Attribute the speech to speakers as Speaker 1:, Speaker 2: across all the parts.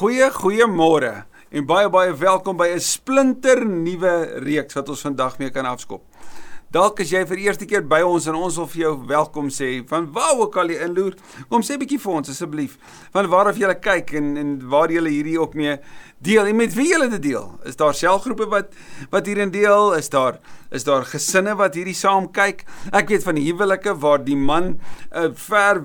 Speaker 1: Goeie goeiemôre en baie baie welkom by 'n splinter nuwe reeks wat ons vandag mee kan afskop. Dalk as jy vir eerste keer by ons en ons wil vir jou welkom sê van waar ook al jy inloer, kom sê bietjie vir ons asseblief van waar af jy kyk en en waar jy hierdie ook mee deel en met wie jy dit deel. Is daar selgroepe wat wat hierin deel? Is daar is daar gesinne wat hierdie saam kyk? Ek weet van huwelike waar die man uh, ver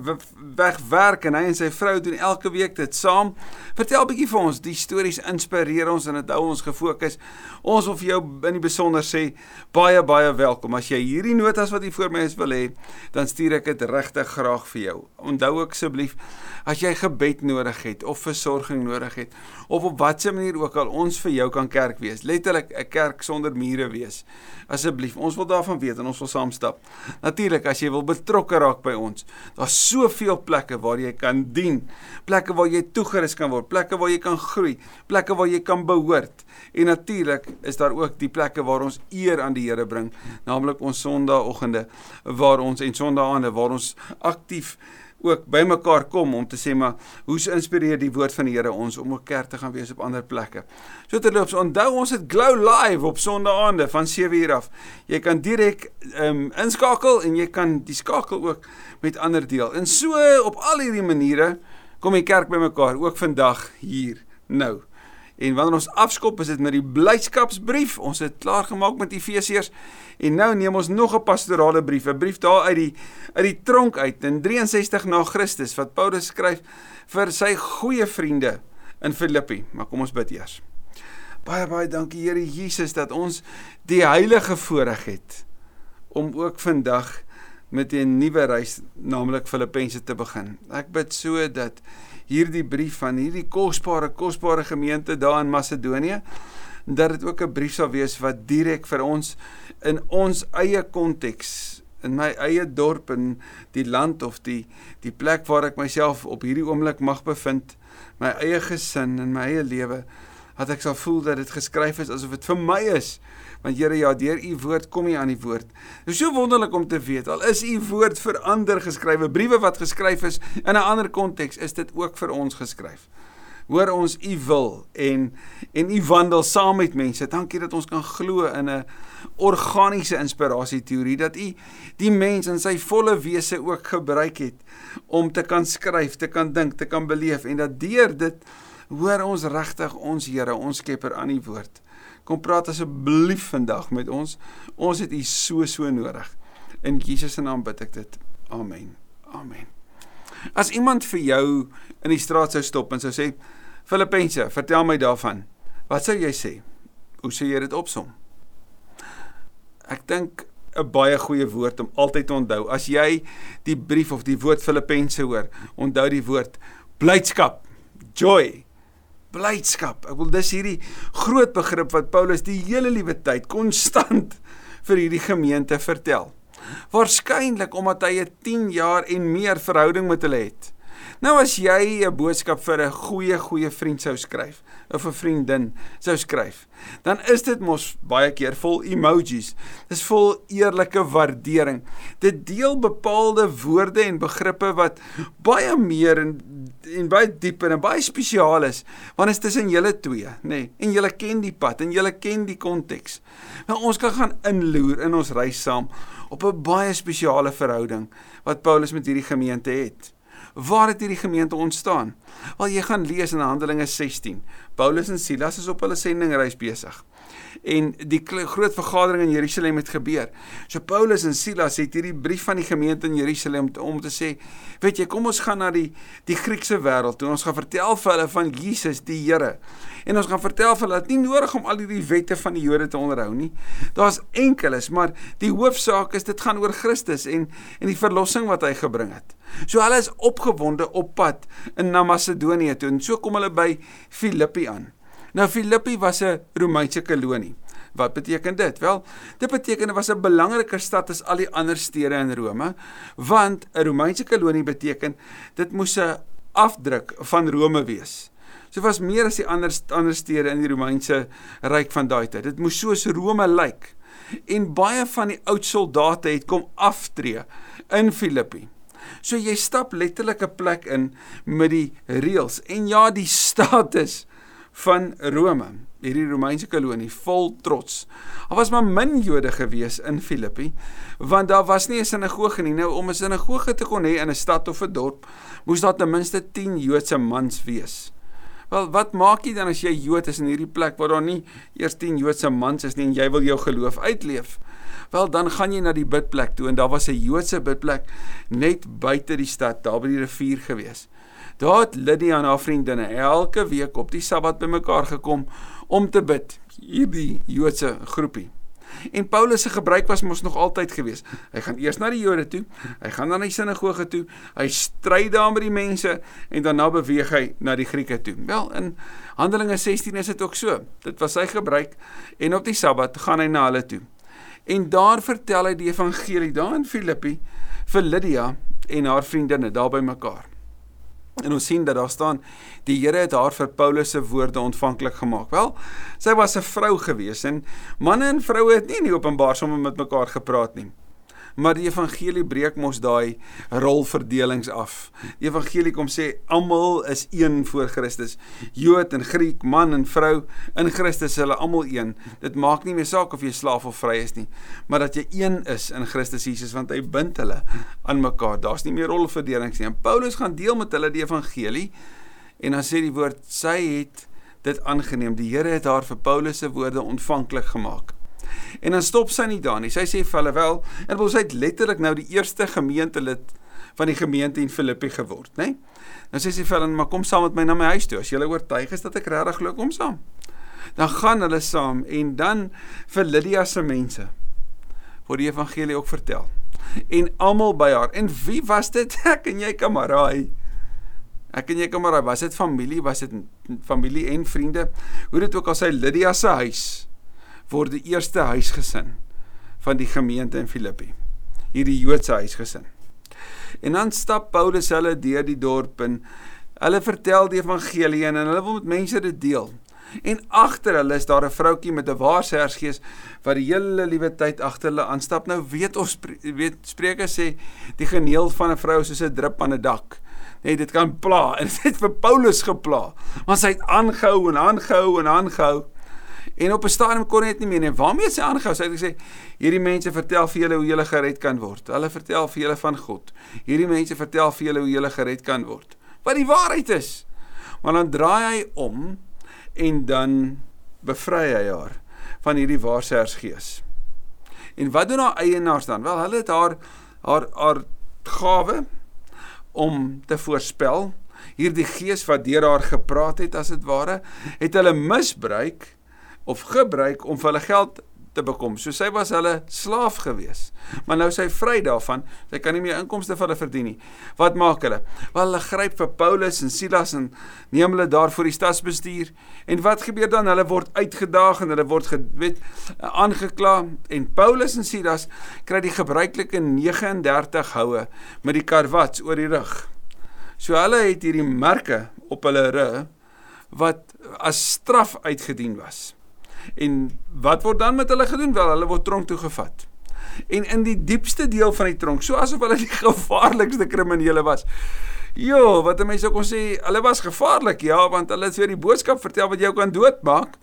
Speaker 1: weg werk en hy en sy vrou doen elke week dit saam. Vertel 'n bietjie vir ons, die stories inspireer ons en dit hou ons gefokus. Ons wil vir jou in die besonder sê baie baie welkom. As jy hierdie notas wat hier voor my is wil hê, dan stuur ek dit regtig graag vir jou. Onthou ook asseblief as jy gebed nodig het of versorging nodig het of op watter manier ook al ons vir jou kan kerk wees. Letterlik 'n kerk sonder mure wees. Asseblief, ons wil daarvan weet en ons wil saam stap. Natuurlik as jy wil betrokke raak by ons. Daar's soveel plekke waar jy kan dien. Plekke waar jy toegerus kan word, plekke waar jy kan groei, plekke waar jy kan behoort. En natuurlik is daar ook die plekke waar ons eer aan die Here bring, naamlik ons Sondagoggende waar ons en Sondaande waar ons aktief ook bymekaar kom om te sê maar hoe se inspireer die woord van die Here ons om 'n kerk te gaan wees op ander plekke. So terloops, onthou ons het Glow Live op Sondaande van 7uur af. Jy kan direk um, inskakel en jy kan die skakel ook met ander deel. En so op al hierdie maniere kom die kerk bymekaar ook vandag hier nou. En wanneer ons afskop is dit met die blydskapsbrief. Ons het klaar gemaak met Efesiërs en nou neem ons nog 'n pastorale brief, 'n brief daar uit die uit die tronk uit in 63 na Christus wat Paulus skryf vir sy goeie vriende in Filippi. Maar kom ons bid eers. Baie baie dankie Here Jesus dat ons die heilige voorreg het om ook vandag met 'n nuwe reis naamlik Filippense te begin. Ek bid so dat hierdie brief van hierdie kosbare kosbare gemeente daar in Macedonië dat dit ook 'n brief sal wees wat direk vir ons in ons eie konteks in my eie dorp en die land of die die plek waar ek myself op hierdie oomblik mag bevind my eie gesin en my eie lewe dat ek sal voel dat dit geskryf is asof dit vir my is Want Here, ja, deur u woord kom jy aan die woord. Dit is so wonderlik om te weet al is u woord verander geskrywe, briewe wat geskryf is in 'n ander konteks, is dit ook vir ons geskryf. Hoor ons u wil en en u wandel saam met mense. Dankie dat ons kan glo in 'n organiese inspirasie teorie dat u die mens in sy volle wese ook gebruik het om te kan skryf, te kan dink, te kan beleef en dat deur dit hoor ons regtig ons Here, ons Skepper aan die woord. Kom praat asseblief vandag met ons. Ons het U so so nodig. In Jesus se naam bid ek dit. Amen. Amen. As iemand vir jou in die straat sou stop en sou sê Filippense, vertel my daarvan. Wat sou jy sê? Hoe sou jy dit opsom? Ek dink 'n baie goeie woord om altyd te onthou. As jy die brief of die woord Filippense hoor, onthou die woord blydskap, joy blydskap. Ek wil dis hierdie groot begrip wat Paulus die hele liewe tyd konstant vir hierdie gemeente vertel. Waarskynlik omdat hy 'n 10 jaar en meer verhouding met hulle het. Nou as jy 'n boodskap vir 'n goeie goeie vriend sou skryf of 'n vriendin sou skryf, dan is dit mos baie keer vol emojis. Dis vol eerlike waardering. Dit deel bepaalde woorde en begrippe wat baie meer en en baie dieper en baie spesiaal is want dit is tussen julle twee, nê? Nee, en julle ken die pad en julle ken die konteks. Nou ons kan gaan inloer in ons reis saam op 'n baie spesiale verhouding wat Paulus met hierdie gemeente het. Waar het hierdie gemeente ontstaan? Wel jy gaan lees in Handelinge 16. Paulus en Silas is op hulle sendingreis besig en die groot vergadering in Jerusalem het gebeur. So Paulus en Silas het hierdie brief van die gemeente in Jerusalem om te sê, weet jy, kom ons gaan na die die Griekse wêreld toe. Ons gaan vertel vir hulle van Jesus die Here. En ons gaan vertel vir hulle dat nie nodig om al hierdie wette van die Jode te onderhou nie. Daar's enkeles, maar die hoofsaak is dit gaan oor Christus en en die verlossing wat hy gebring het. So hulle is opgewonde op pad in Macedonië toe en so kom hulle by Filippi aan. Nou Filippi was 'n Romeinse kolonie. Wat beteken dit? Wel, dit beteken dit was 'n belangriker stad as al die ander stede in Rome, want 'n Romeinse kolonie beteken dit moes 'n afdruk van Rome wees. So was meer as die ander ander stede in die Romeinse ryk van daai tyd. Dit moes soos Rome lyk. En baie van die oud soldate het kom aftree in Filippi. So jy stap letterlik 'n plek in met die reëls en ja, die status van Rome, hierdie Romeinse kolonie vol trots. Daar was maar min Jode gewees in Filippi, want daar was nie 'n sinagoge nie. Nou om 'n sinagoge te kon hê in 'n stad of 'n dorp, moes daar ten minste 10 Joodse mans wees. Wel, wat maak jy dan as jy Jood is in hierdie plek waar daar nie eers 10 Joodse mans is nie en jy wil jou geloof uitleef? Wel, dan gaan jy na die bidplek toe en daar was 'n Joodse bidplek net buite die stad, daar by die rivier gewees. Daar het Lydia en haar vriendinne elke week op die Sabbat bymekaar gekom om te bid, hierdie Joodse groepie. En Paulus se gebruik was mos nog altyd gewees. Hy gaan eers na die Jode toe, hy gaan dan na die sinagoge toe, hy stry daar met die mense en daarna beweeg hy na die Grieke toe. Wel, in Handelinge 16 is dit ook so. Dit was sy gebruik en op die Sabbat gaan hy na hulle toe. En daar vertel hy die evangelie daar in Filippi vir Lydia en haar vriendinne daar by mekaar. En ons sien dat daar staan die Here het haar vir Paulus se woorde ontvanklik gemaak. Wel, sy was 'n vrou gewees en manne en vroue het nie in die openbaar sommer met mekaar gepraat nie. Maar die evangelie breek mos daai rolverdelings af. Die evangelie kom sê almal is een voor Christus. Jood en Griek, man en vrou, in Christus is hulle almal een. Dit maak nie meer saak of jy slaaf of vry is nie, maar dat jy een is in Christus Jesus want hy bind hulle aan mekaar. Daar's nie meer rolverdelings nie. En Paulus gaan deel met hulle die evangelie en dan sê die woord sy het dit aangeneem. Die Here het haar vir Paulus se woorde ontvanklik gemaak. En dan stop sy nie daar nie. Sy sê vir hulle wel, en ons het letterlik nou die eerste gemeentelid van die gemeente in Filippi geword, né? Nou sê sy vir hulle, maar kom saam met my na my huis toe. As jy oortuig is dat ek regtig glo kom saam. Dan gaan hulle saam en dan vir Lydia se mense word die evangelie ook vertel. En almal by haar. En wie was dit? Ek en jy kameraai. Ek en jy kameraai, was dit familie, was dit familie en vriende? Hoe dit ook al sy Lydia se huis word die eerste huisgesin van die gemeente in Filippi. Hierdie Joodse huisgesin. En dan stap Paulus hulle deur die dorp en hulle vertel die evangelie en hulle wil met mense dit deel. En agter hulle is daar 'n vroutjie met 'n waarsêersgees wat die hele liewe tyd agter hulle aanstap. Nou weet ons weet Spreuke sê die geneel van 'n vrou soos 'n drup aan 'n dak. Nee, dit kan pla en dit het vir Paulus gepla. Want hy het aangehou en aangehou en aangehou. En op 'n stadium kon hy dit nie meer nie. Waarmee sy aangehou? Sy het gesê: "Hierdie mense vertel vir julle hoe julle gered kan word. Hulle vertel vir julle van God. Hierdie mense vertel vir julle hoe julle gered kan word." Wat die waarheid is. Maar dan draai hy om en dan bevry hy haar van hierdie waarsêersgees. En wat doen haar eienaars dan? Wel, hulle het haar haar haar gawe om te voorspel. Hierdie gees wat deur haar gepraat het as dit ware, het hulle misbruik of gebruik om vir hulle geld te bekom. So sy was hulle slaaf gewees. Maar nou sy vry daarvan, sy kan nie meer inkomste vir hulle verdien nie. Wat maak hulle? Wel hulle gryp vir Paulus en Silas en neem hulle daar voor die stadsbestuur. En wat gebeur dan? Hulle word uitgedaag en hulle word weet aangekla en Paulus en Silas kry die gebruikelike 39 houe met die karwats oor die rug. So hulle het hierdie merke op hulle rug wat as straf uitgedien was. En wat word dan met hulle gedoen? Wel, hulle word tronk toe gevat. En in die diepste deel van die tronk, so asof hulle die gevaarlikste kriminele was. Jo, wat mense kon sê, hulle was gevaarlik, ja, want hulle het vir die boodskap vertel wat jou kan doodmaak.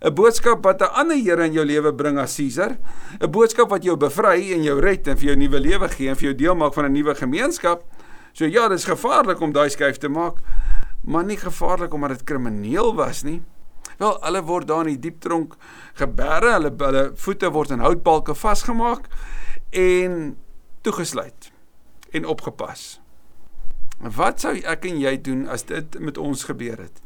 Speaker 1: 'n Boodskap wat 'n ander Here in jou lewe bring as Caesar. 'n Boodskap wat jou bevry en jou red en vir jou nuwe lewe gee en vir jou deel maak van 'n nuwe gemeenskap. So ja, dit is gevaarlik om daai skuif te maak, maar nie gevaarlik omdat dit krimineel was nie. Wel, hulle word daar in die diep tronk geberre, hulle hulle voete word in houtbalke vasgemaak en toegesluit en opgepas. Wat sou ek en jy doen as dit met ons gebeur het?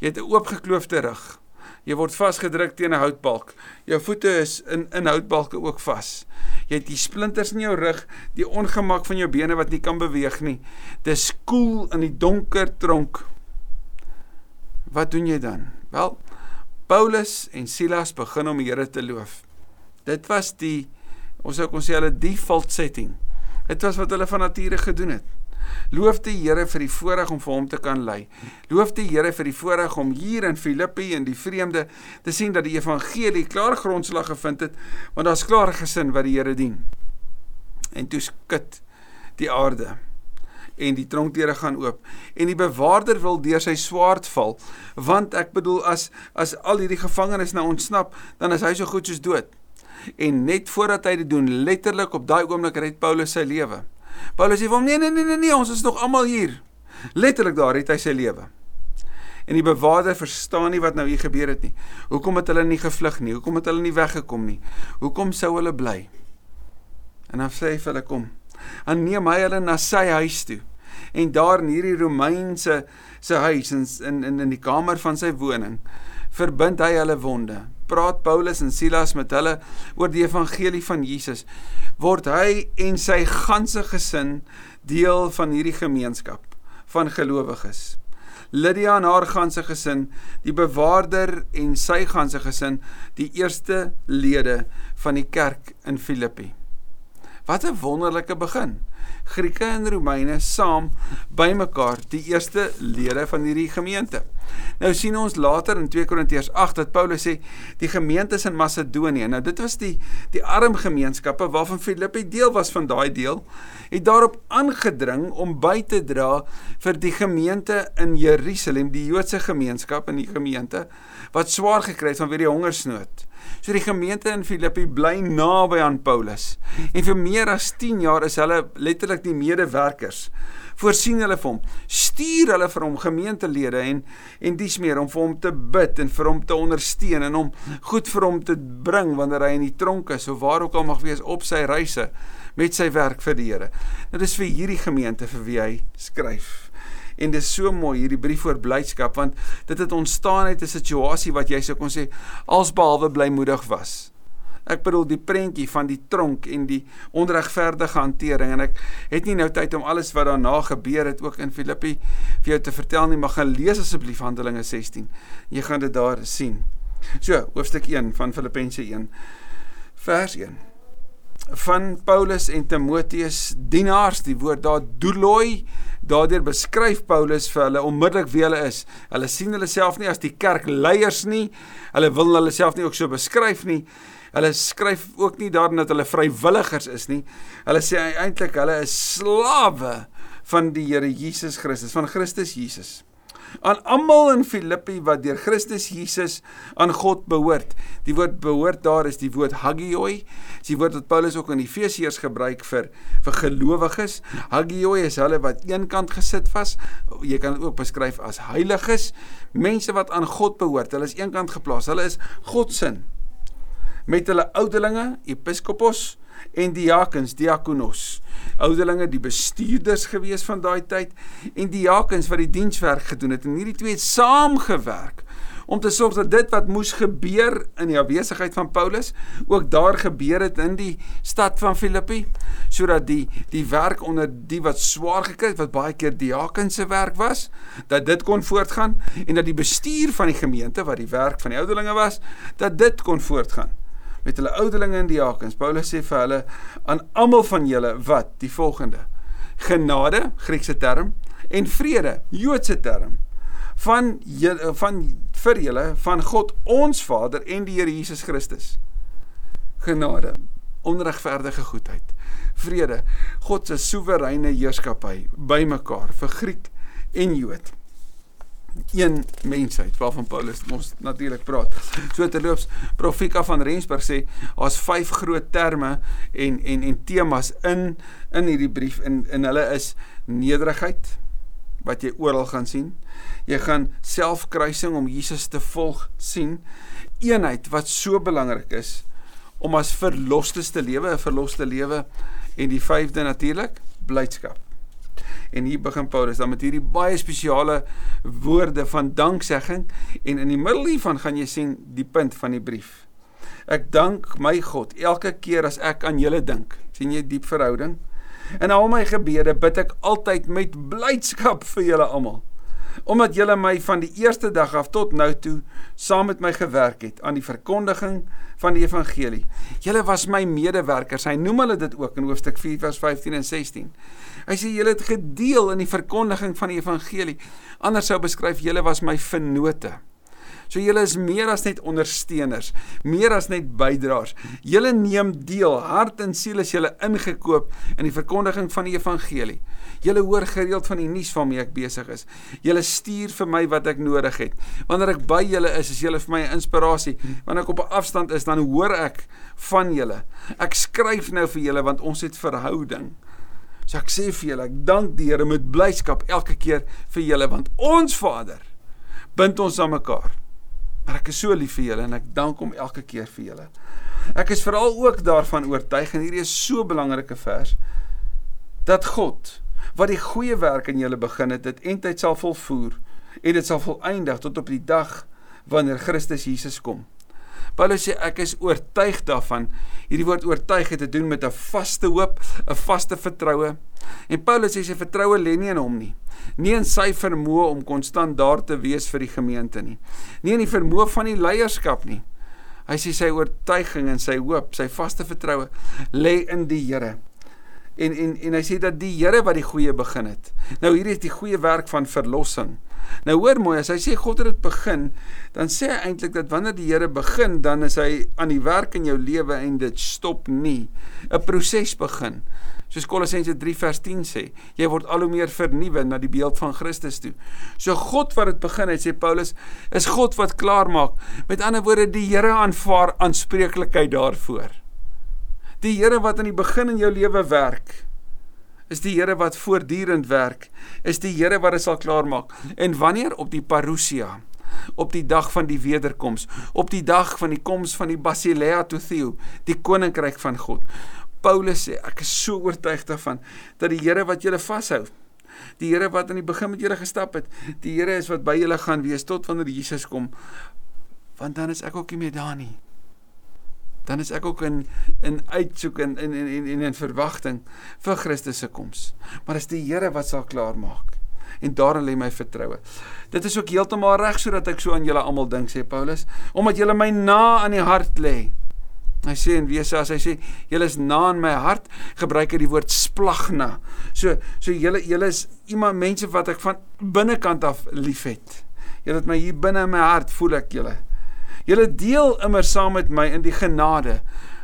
Speaker 1: Jy het 'n oopgekloofde rug. Jy word vasgedruk teen 'n houtbalk. Jou voete is in in houtbalke ook vas. Jy het die splinters in jou rug, die ongemak van jou bene wat nie kan beweeg nie. Dis koel in die donker tronk. Wat doen jy dan? Wel, Paulus en Silas begin om die Here te loof. Dit was die ons sou kon sê hulle default setting. Dit was wat hulle van nature gedoen het. Loof die Here vir die voorreg om vir hom te kan lei. Loof die Here vir die voorreg om hier in Filippi en die vreemde te sien dat die evangelie klaar grondslag gevind het, want daar's klaar gesin wat die Here dien. En toe skud die aarde. En die tronkdeure gaan oop. En die bewaarder wil deur sy swaard val want ek bedoel as as al hierdie gevangenes nou ontsnap dan is hy so goed soos dood. En net voordat hy dit doen letterlik op daai oomblik red Paulus sy lewe. Paulus sê vir hom nee nee nee nee nee ons is nog almal hier. Letterlik daar het hy sy lewe. En die bewaarder verstaan nie wat nou hier gebeur het nie. Hoekom het hulle nie gevlug nie? Hoekom het hulle nie weggekom nie? Hoekom sou hulle bly? En dan sê hy vir hulle kom en neem hy hulle na sy huis toe. En daar in hierdie Romeinse se huis in in in die kamer van sy woning verbind hy hulle wonde. Praat Paulus en Silas met hulle oor die evangelie van Jesus. Word hy en sy ganse gesin deel van hierdie gemeenskap van gelowiges. Lydia en haar ganse gesin, die bewaarder en sy ganse gesin, die eerste lede van die kerk in Filippi. Wat 'n wonderlike begin. Grieke en Romeine saam bymekaar, die eerste lede van hierdie gemeente. Nou sien ons later in 2 Korintiërs 8 dat Paulus sê die gemeentes in Macedonië. Nou dit was die die arm gemeenskappe waarvan Filippi deel was van daai deel, het daarop aangedring om by te dra vir die gemeente in Jerusalem, die Joodse gemeenskap in die gemeente wat swaar gekry het vanweë die hongersnood. So die gemeente in Filippi bly naby aan Paulus. En vir meer as 10 jaar is hulle letterlik die medewerkers. Voorsien hulle vir hom, stuur hulle vir hom gemeentelede en en dis meer om vir hom te bid en vir hom te ondersteun en hom goed vir hom te bring wanneer hy in die tronk is of waar ook al mag wees op sy reise met sy werk vir die Here. Nou dis vir hierdie gemeente vir wie hy skryf. En dis so mooi hierdie brief oor blydskap want dit het ontstaan uit 'n situasie wat jy sou kon sê alsbehalwe blymoedig was. Ek bedoel die prentjie van die tronk en die onregverdige hantering en ek het nie nou tyd om alles wat daarna gebeur het ook in Filippi vir jou te vertel nie, maar gaan lees asseblief Handelinge 16. Jy gaan dit daar sien. So, hoofstuk 1 van Filippense 1 vers 1 van Paulus en Timoteus dienaars die woord daar doeloi Daardeur beskryf Paulus vir hulle onmiddellik wie hulle is. Hulle sien hulle self nie as die kerkleiers nie. Hulle wil hulle self nie ook so beskryf nie. Hulle skryf ook nie daarin dat hulle vrywilligers is nie. Hulle sê eintlik hulle is slawe van die Here Jesus Christus, van Christus Jesus aan almal in Filippi wat deur Christus Jesus aan God behoort. Die woord behoort daar is die woord hagioi. Dis die woord wat Paulus ook in Efesiërs gebruik vir vir gelowiges. Hagioi is hulle wat eenkant gesit was. Jy kan dit ook beskryf as heiliges, mense wat aan God behoort. Hulle is eenkant geplaas. Hulle is God se met hulle oudelinge, episkopos en diakens, diakonos. Ouderlinge die bestuurders gewees van daai tyd en diakens wat die dienswerk gedoen het en hierdie twee het saamgewerk om te sorg dat dit wat moes gebeur in die afwesigheid van Paulus ook daar gebeur het in die stad van Filippi sodat die die werk onder die wat swaar gekry het wat baie keer diakens se werk was dat dit kon voortgaan en dat die bestuur van die gemeente wat die werk van die ouderlinge was dat dit kon voortgaan met hulle ouderlinge en diakens. Paulus sê vir hulle aan almal van julle wat die volgende: genade, Griekse term, en vrede, Joodse term, van julle van vir julle van God ons Vader en die Here Jesus Christus. Genade, onregverdige goedheid, vrede, God se soewereine heerskappy bymekaar vir Griek en Jood een mensheid waarvan Paulus ons natuurlik praat. So terloops Profika van Rensburg sê daar's vyf groot terme en en en temas in in hierdie brief en en hulle is nederigheid wat jy oral gaan sien. Jy gaan selfkruising om Jesus te volg sien. Eenheid wat so belangrik is om as verlostes te lewe, 'n verloste lewe en die vyfde natuurlik blydskap. En hier begin Paulus dan met hierdie baie spesiale woorde van danksegging en in die middel hiervan gaan jy sien die punt van die brief. Ek dank my God elke keer as ek aan julle dink. sien jy diep verhouding? In al my gebede bid ek altyd met blydskap vir julle almal omdat julle my van die eerste dag af tot nou toe saam met my gewerk het aan die verkondiging van die evangelie. Julle was my medewerkers. Hy noem hulle dit ook in hoofstuk 4 vers 15 en 16. Hy sê julle het gedeel in die verkondiging van die evangelie. Anders sou beskryf julle was my vennote. So julle is meer as net ondersteuners, meer as net bydraers. Julle neem deel, hart en siel is julle ingekoop in die verkondiging van die evangelie. Julle hoor gereeld van die nuus waarmee ek besig is. Julle stuur vir my wat ek nodig het. Wanneer ek by julle is, is julle vir my 'n inspirasie. Wanneer ek op 'n afstand is, dan hoor ek van julle. Ek skryf nou vir julle want ons het verhouding. So ek sê vir julle, ek dank die Here met blydskap elke keer vir julle want ons Vader bind ons aan mekaar. Maar ek is so lief vir julle en ek dank hom elke keer vir julle. Ek is veral ook daarvan oortuig en hierdie is so 'n belangrike vers dat God wat die goeie werk in julle begin het, dit eintlik sal volvoer en dit sal volëindig tot op die dag wanneer Christus Jesus kom. Paulus sê ek is oortuig daarvan. Hierdie woord oortuig het te doen met 'n vaste hoop, 'n vaste vertroue. En Paulus sê sy vertroue lê nie in hom nie. Nie in sy vermoë om konstant daar te wees vir die gemeente nie. Nie in die vermoë van die leierskap nie. Hy sê sy oortuiging en sy hoop, sy vaste vertroue lê in die Here. En en en hy sê dat die Here wat die goeie begin het. Nou hier is die goeie werk van verlossing. Nou hoor mooi, as hy sê God het dit begin, dan sê hy eintlik dat wanneer die Here begin, dan is hy aan die werk in jou lewe en dit stop nie. 'n Proses begin. Soos Kolossense 3 vers 10 sê, jy word al hoe meer vernuwe na die beeld van Christus toe. So God wat dit begin het, sê Paulus, is God wat klaar maak. Met ander woorde, die Here aanvaar aanspreeklikheid daarvoor. Die Here wat aan die begin in jou lewe werk, is die Here wat voortdurend werk, is die Here wat dit sal klaarmaak. En wanneer op die parousia, op die dag van die wederkoms, op die dag van die koms van die Basileia to Theo, die koninkryk van God. Paulus sê, ek is so oortuig daarvan dat die Here wat julle vashou, die Here wat aan die begin met julle gestap het, die Here is wat by julle gaan wees tot wanneer Jesus kom. Want dan is ek ook nie meer daar nie dan is ek ook in in uitsoek en in in en in, in verwagting vir Christus se koms. Maar dis die Here wat sal klaarmaak. En daarin lê my vertroue. Dit is ook heeltemal reg sodat ek so aan julle almal dink sê Paulus, omdat julle my na aan die hart lê. Hy sê en wese as hy sê julle is na in my hart, gebruik hy die woord splagna. So so julle julle is iemand mense wat ek van binnekant af liefhet. Julle het my hier binne in my hart voel ek julle. Julle deel immer saam met my in die genade.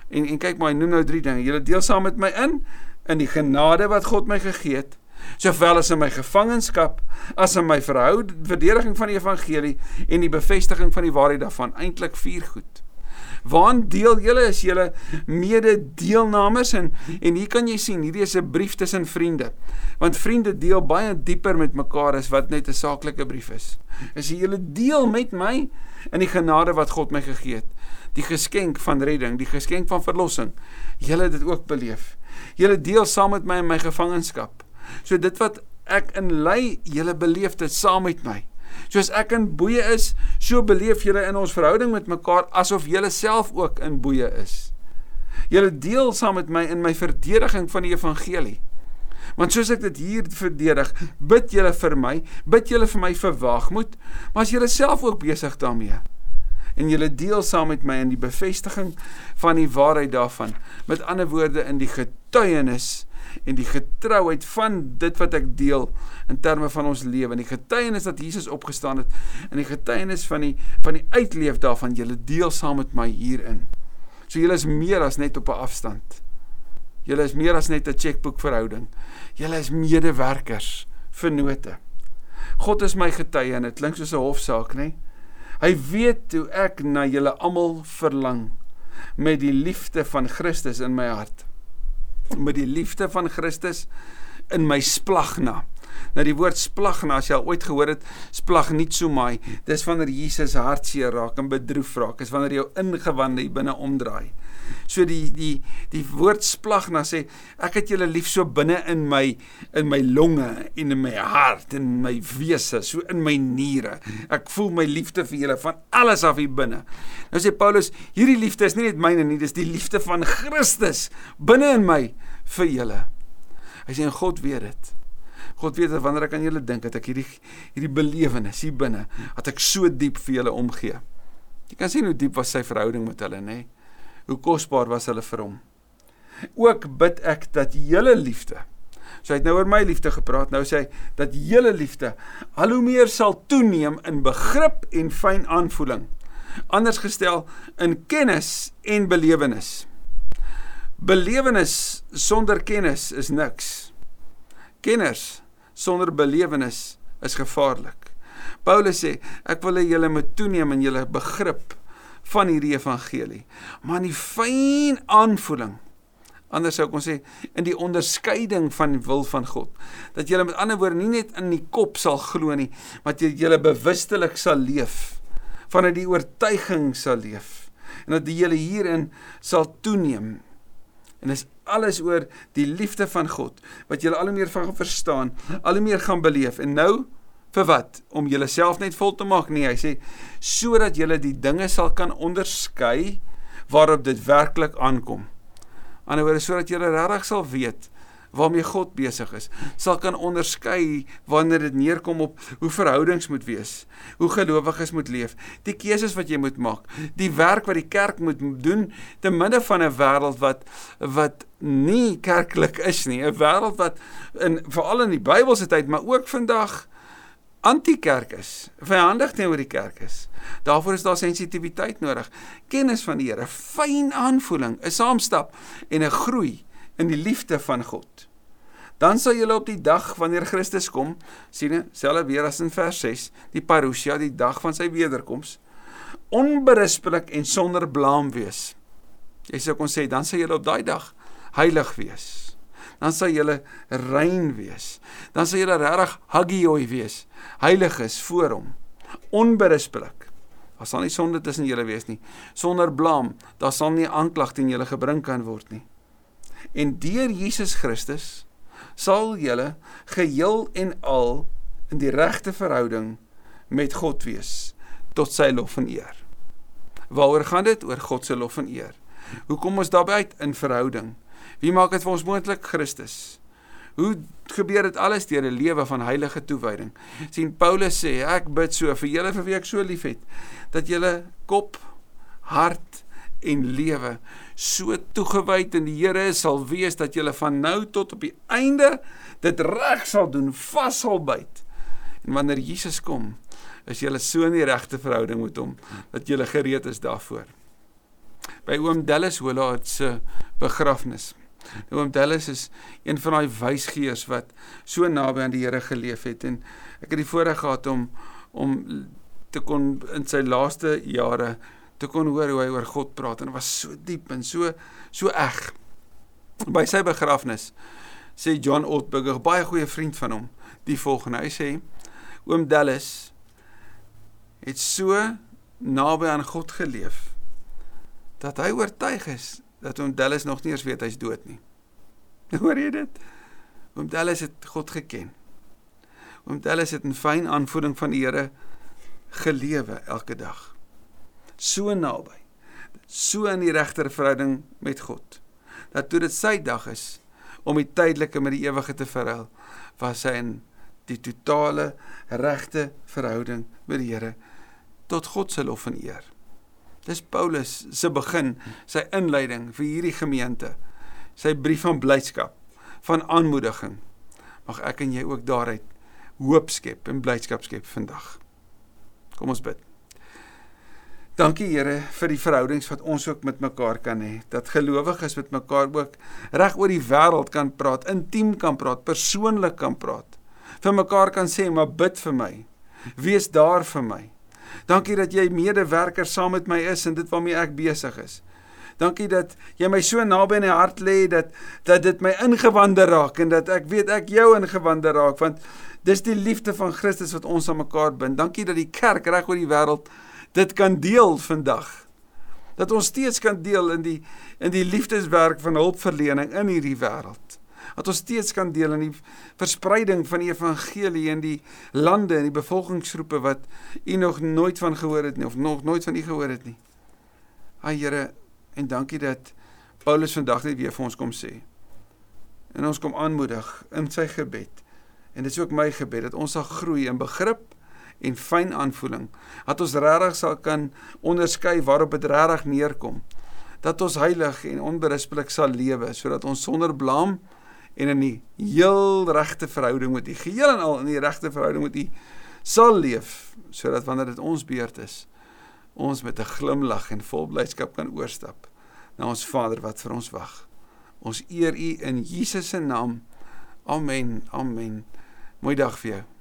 Speaker 1: En en kyk maar, hy noem nou drie dinge. Julle deel saam met my in in die genade wat God my gegee het, sowel as in my gevangenskap, as in my verhoud verdediging van die evangelie en die bevestiging van die waarheid daarvan. Eintlik vier goed. Waan deel julle is julle mede-deelnemers en en hier kan jy sien, hierdie is 'n brief tussen vriende. Want vriende deel baie dieper met mekaar as wat net 'n saaklike brief is. As jy julle deel met my in die genade wat God my gegee het, die geskenk van redding, die geskenk van verlossing, julle het dit ook beleef. Julle deel saam met my in my gevangenskap. So dit wat ek in ly, julle beleef dit saam met my. Soos ek in boeye is, so beleef julle in ons verhouding met mekaar asof julle self ook in boeye is. Julle deel saam met my in my verdediging van die evangelie. Want soos ek dit hier verdedig, bid julle vir my, bid julle vir my verwagmoed, maar as julle self ook besig daarmee en julle deel saam met my in die bevestiging van die waarheid daarvan. Met ander woorde in die getuienis en die getrouheid van dit wat ek deel in terme van ons lewe en die getuienis dat Jesus opgestaan het en die getuienis van die van die uitleef daarvan julle deel saam met my hierin. So julle is meer as net op 'n afstand. Julle is meer as net 'n chequeboek verhouding. Julle is medewerkers vir note. God is my getuie en dit klink soos 'n hofsaak, nê? Hy weet hoe ek na julle almal verlang met die liefde van Christus in my hart met die liefde van Christus in my splagna. Nou die woord splagna, as jy al ooit gehoor het, splag nie so my. Dis wanneer Jesus hartseer raak en bedroef raak, is wanneer jou ingewande binne omdraai. So die die die woord splagna sê ek het julle lief so binne in my in my longe en in my hart en my wese, so in my niere. Ek voel my liefde vir julle van alles af hier binne. Nou sê Paulus, hierdie liefde is nie net myne nie, dis die liefde van Christus binne in my vir julle. Hy sê en God weet dit. God weet dat wanneer ek aan julle dink, dat ek hierdie hierdie belewenis hier binne, dat ek so diep vir julle omgee. Jy kan sien hoe diep was sy verhouding met hulle, nê? Hoe kosbaar was hulle vir hom. Ook bid ek dat julle liefde So hy het nou oor my liefde gepraat. Nou sê hy dat julle liefde al hoe meer sal toeneem in begrip en fyn aanvoeling. Anders gestel in kennis en belewenis. Belewenis sonder kennis is niks. Kennis sonder belewenis is gevaarlik. Paulus sê ek wil hê julle moet toeneem in julle begrip van hierdie evangelie. Maar in die fyn aanvoeling Anders sou ek kon sê in die onderskeiding van die wil van God. Dat jy met ander woorde nie net in die kop sal glo nie, maar jy bewustelik sal leef vanuit die oortuiging sal leef en dat die hele hierin sal toeneem. En dis alles oor die liefde van God wat jy al hoe meer van verstaan, al hoe meer gaan beleef. En nou vir wat? Om jouself net vol te maak? Nee, hy sê sodat jy die dinge sal kan onderskei waarop dit werklik aankom ander woorde sodat jy regtig sal weet waarmee God besig is, sal kan onderskei wanneer dit neerkom op hoe verhoudings moet wees, hoe gelowiges moet leef, die keuses wat jy moet maak, die werk wat die kerk moet doen te midde van 'n wêreld wat wat nie kerklik is nie, 'n wêreld wat in veral in die Bybelse tyd, maar ook vandag anti-kerk is, vyandig teenoor die kerk is. Daarvoor is daar sensitiwiteit nodig, kennis van die Here, fyn aanvoeling, 'n saamstap en 'n groei in die liefde van God. Dan sal julle op die dag wanneer Christus kom, sien, selfs weer as in vers 6, die parousia, die dag van sy wederkoms, onberispelik en sonder blaam wees. Jy sou kon sê dan sal julle op daai dag heilig wees dan sal julle rein wees. Dan sal julle regtig hagioi wees. Heilig is voor hom. Onberispelik. Daar sal nie sonde tussen julle wees nie. Sonder blame, daar sal nie aanklag teen julle gebring kan word nie. En deur Jesus Christus sal julle geheel en al in die regte verhouding met God wees tot sy lof en eer. Waaroor gaan dit? Oor God se lof en eer. Hoe kom ons daarby uit in verhouding? Wie maak dit vir ons moontlik? Christus. Hoe gebeur dit alles deur 'n lewe van heilige toewyding? sien Paulus sê ek bid so vir julle vir wie ek so liefhet dat julle kop, hart en lewe so toegewyd in die Here sal wees dat julle van nou tot op die einde dit reg sal doen, vas sal byt. En wanneer Jesus kom, is julle so in die regte verhouding met hom dat julle gereed is daarvoor. By oom Dallas Hollaat se begrafnis Nou oom Dallas is een van daai wysgeers wat so naby aan die Here geleef het en ek het die voorreg gehad om om te kon in sy laaste jare te kon hoor hoe hy oor God praat en dit was so diep en so so eg. By sy begrafnis sê John Ortberger, baie goeie vriend van hom, die volgende. Hy sê oom Dallas het so naby aan God geleef dat hy oortuig is dat oom Dallas nog nie eens weet hy's dood nie. Hoor jy dit? Oom Dallas het God geken. Oom Dallas het in fyn aanvoeding van die Here gelewe elke dag. So naby. So in die regter verhouding met God. Dat toe dit sy dag is om die tydelike met die ewige te verruil, was hy in die totale regte verhouding met die Here tot God se lof en eer. Dis Paulus se begin, sy inleiding vir hierdie gemeente. Sy brief van blydskap, van aanmoediging. Mag ek en jy ook daaruit hoop skep en blydskap skep vandag. Kom ons bid. Dankie Here vir die verhoudings wat ons ook met mekaar kan hê. Dat gelowiges met mekaar ook reg oor die wêreld kan praat, intiem kan praat, persoonlik kan praat. Vir mekaar kan sê, "Maar bid vir my. Wees daar vir my." Dankie dat jy medewerker saam met my is en dit waarmee ek besig is. Dankie dat jy my so naby in die hart lê dat dat dit my ingewande raak en dat ek weet ek jou ingewande raak want dis die liefde van Christus wat ons aan mekaar bind. Dankie dat die kerk reg oor die wêreld dit kan deel vandag. Dat ons steeds kan deel in die in die liefdeswerk van hulpverlening in hierdie wêreld dat ons steeds kan deel in die verspreiding van die evangelie in die lande en die bevolkingsgroepe wat u nog nooit van gehoor het nie of nog nooit van u gehoor het nie. Ag Here, en dankie dat Paulus vandag net weer vir ons kom sê. En ons kom aanmoedig in sy gebed. En dit is ook my gebed dat ons sal groei in begrip en fyn aanvoeling. Dat ons regtig sal kan onderskei waarop dit regtig neerkom. Dat ons heilig en onberispelik sal lewe sodat ons sonder blame en in die heel regte verhouding met U, geheel en al in die regte verhouding met U sal leef sodat wanneer dit ons beurt is, ons met 'n glimlag en vol blydskap kan oorstap na ons Vader wat vir ons wag. Ons eer U in Jesus se naam. Amen. Amen. Mooi dag vir jou.